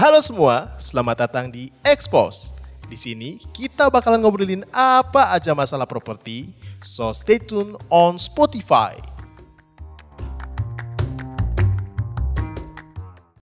Halo semua, selamat datang di Expose. Di sini kita bakalan ngobrolin apa aja masalah properti, so stay tune on Spotify.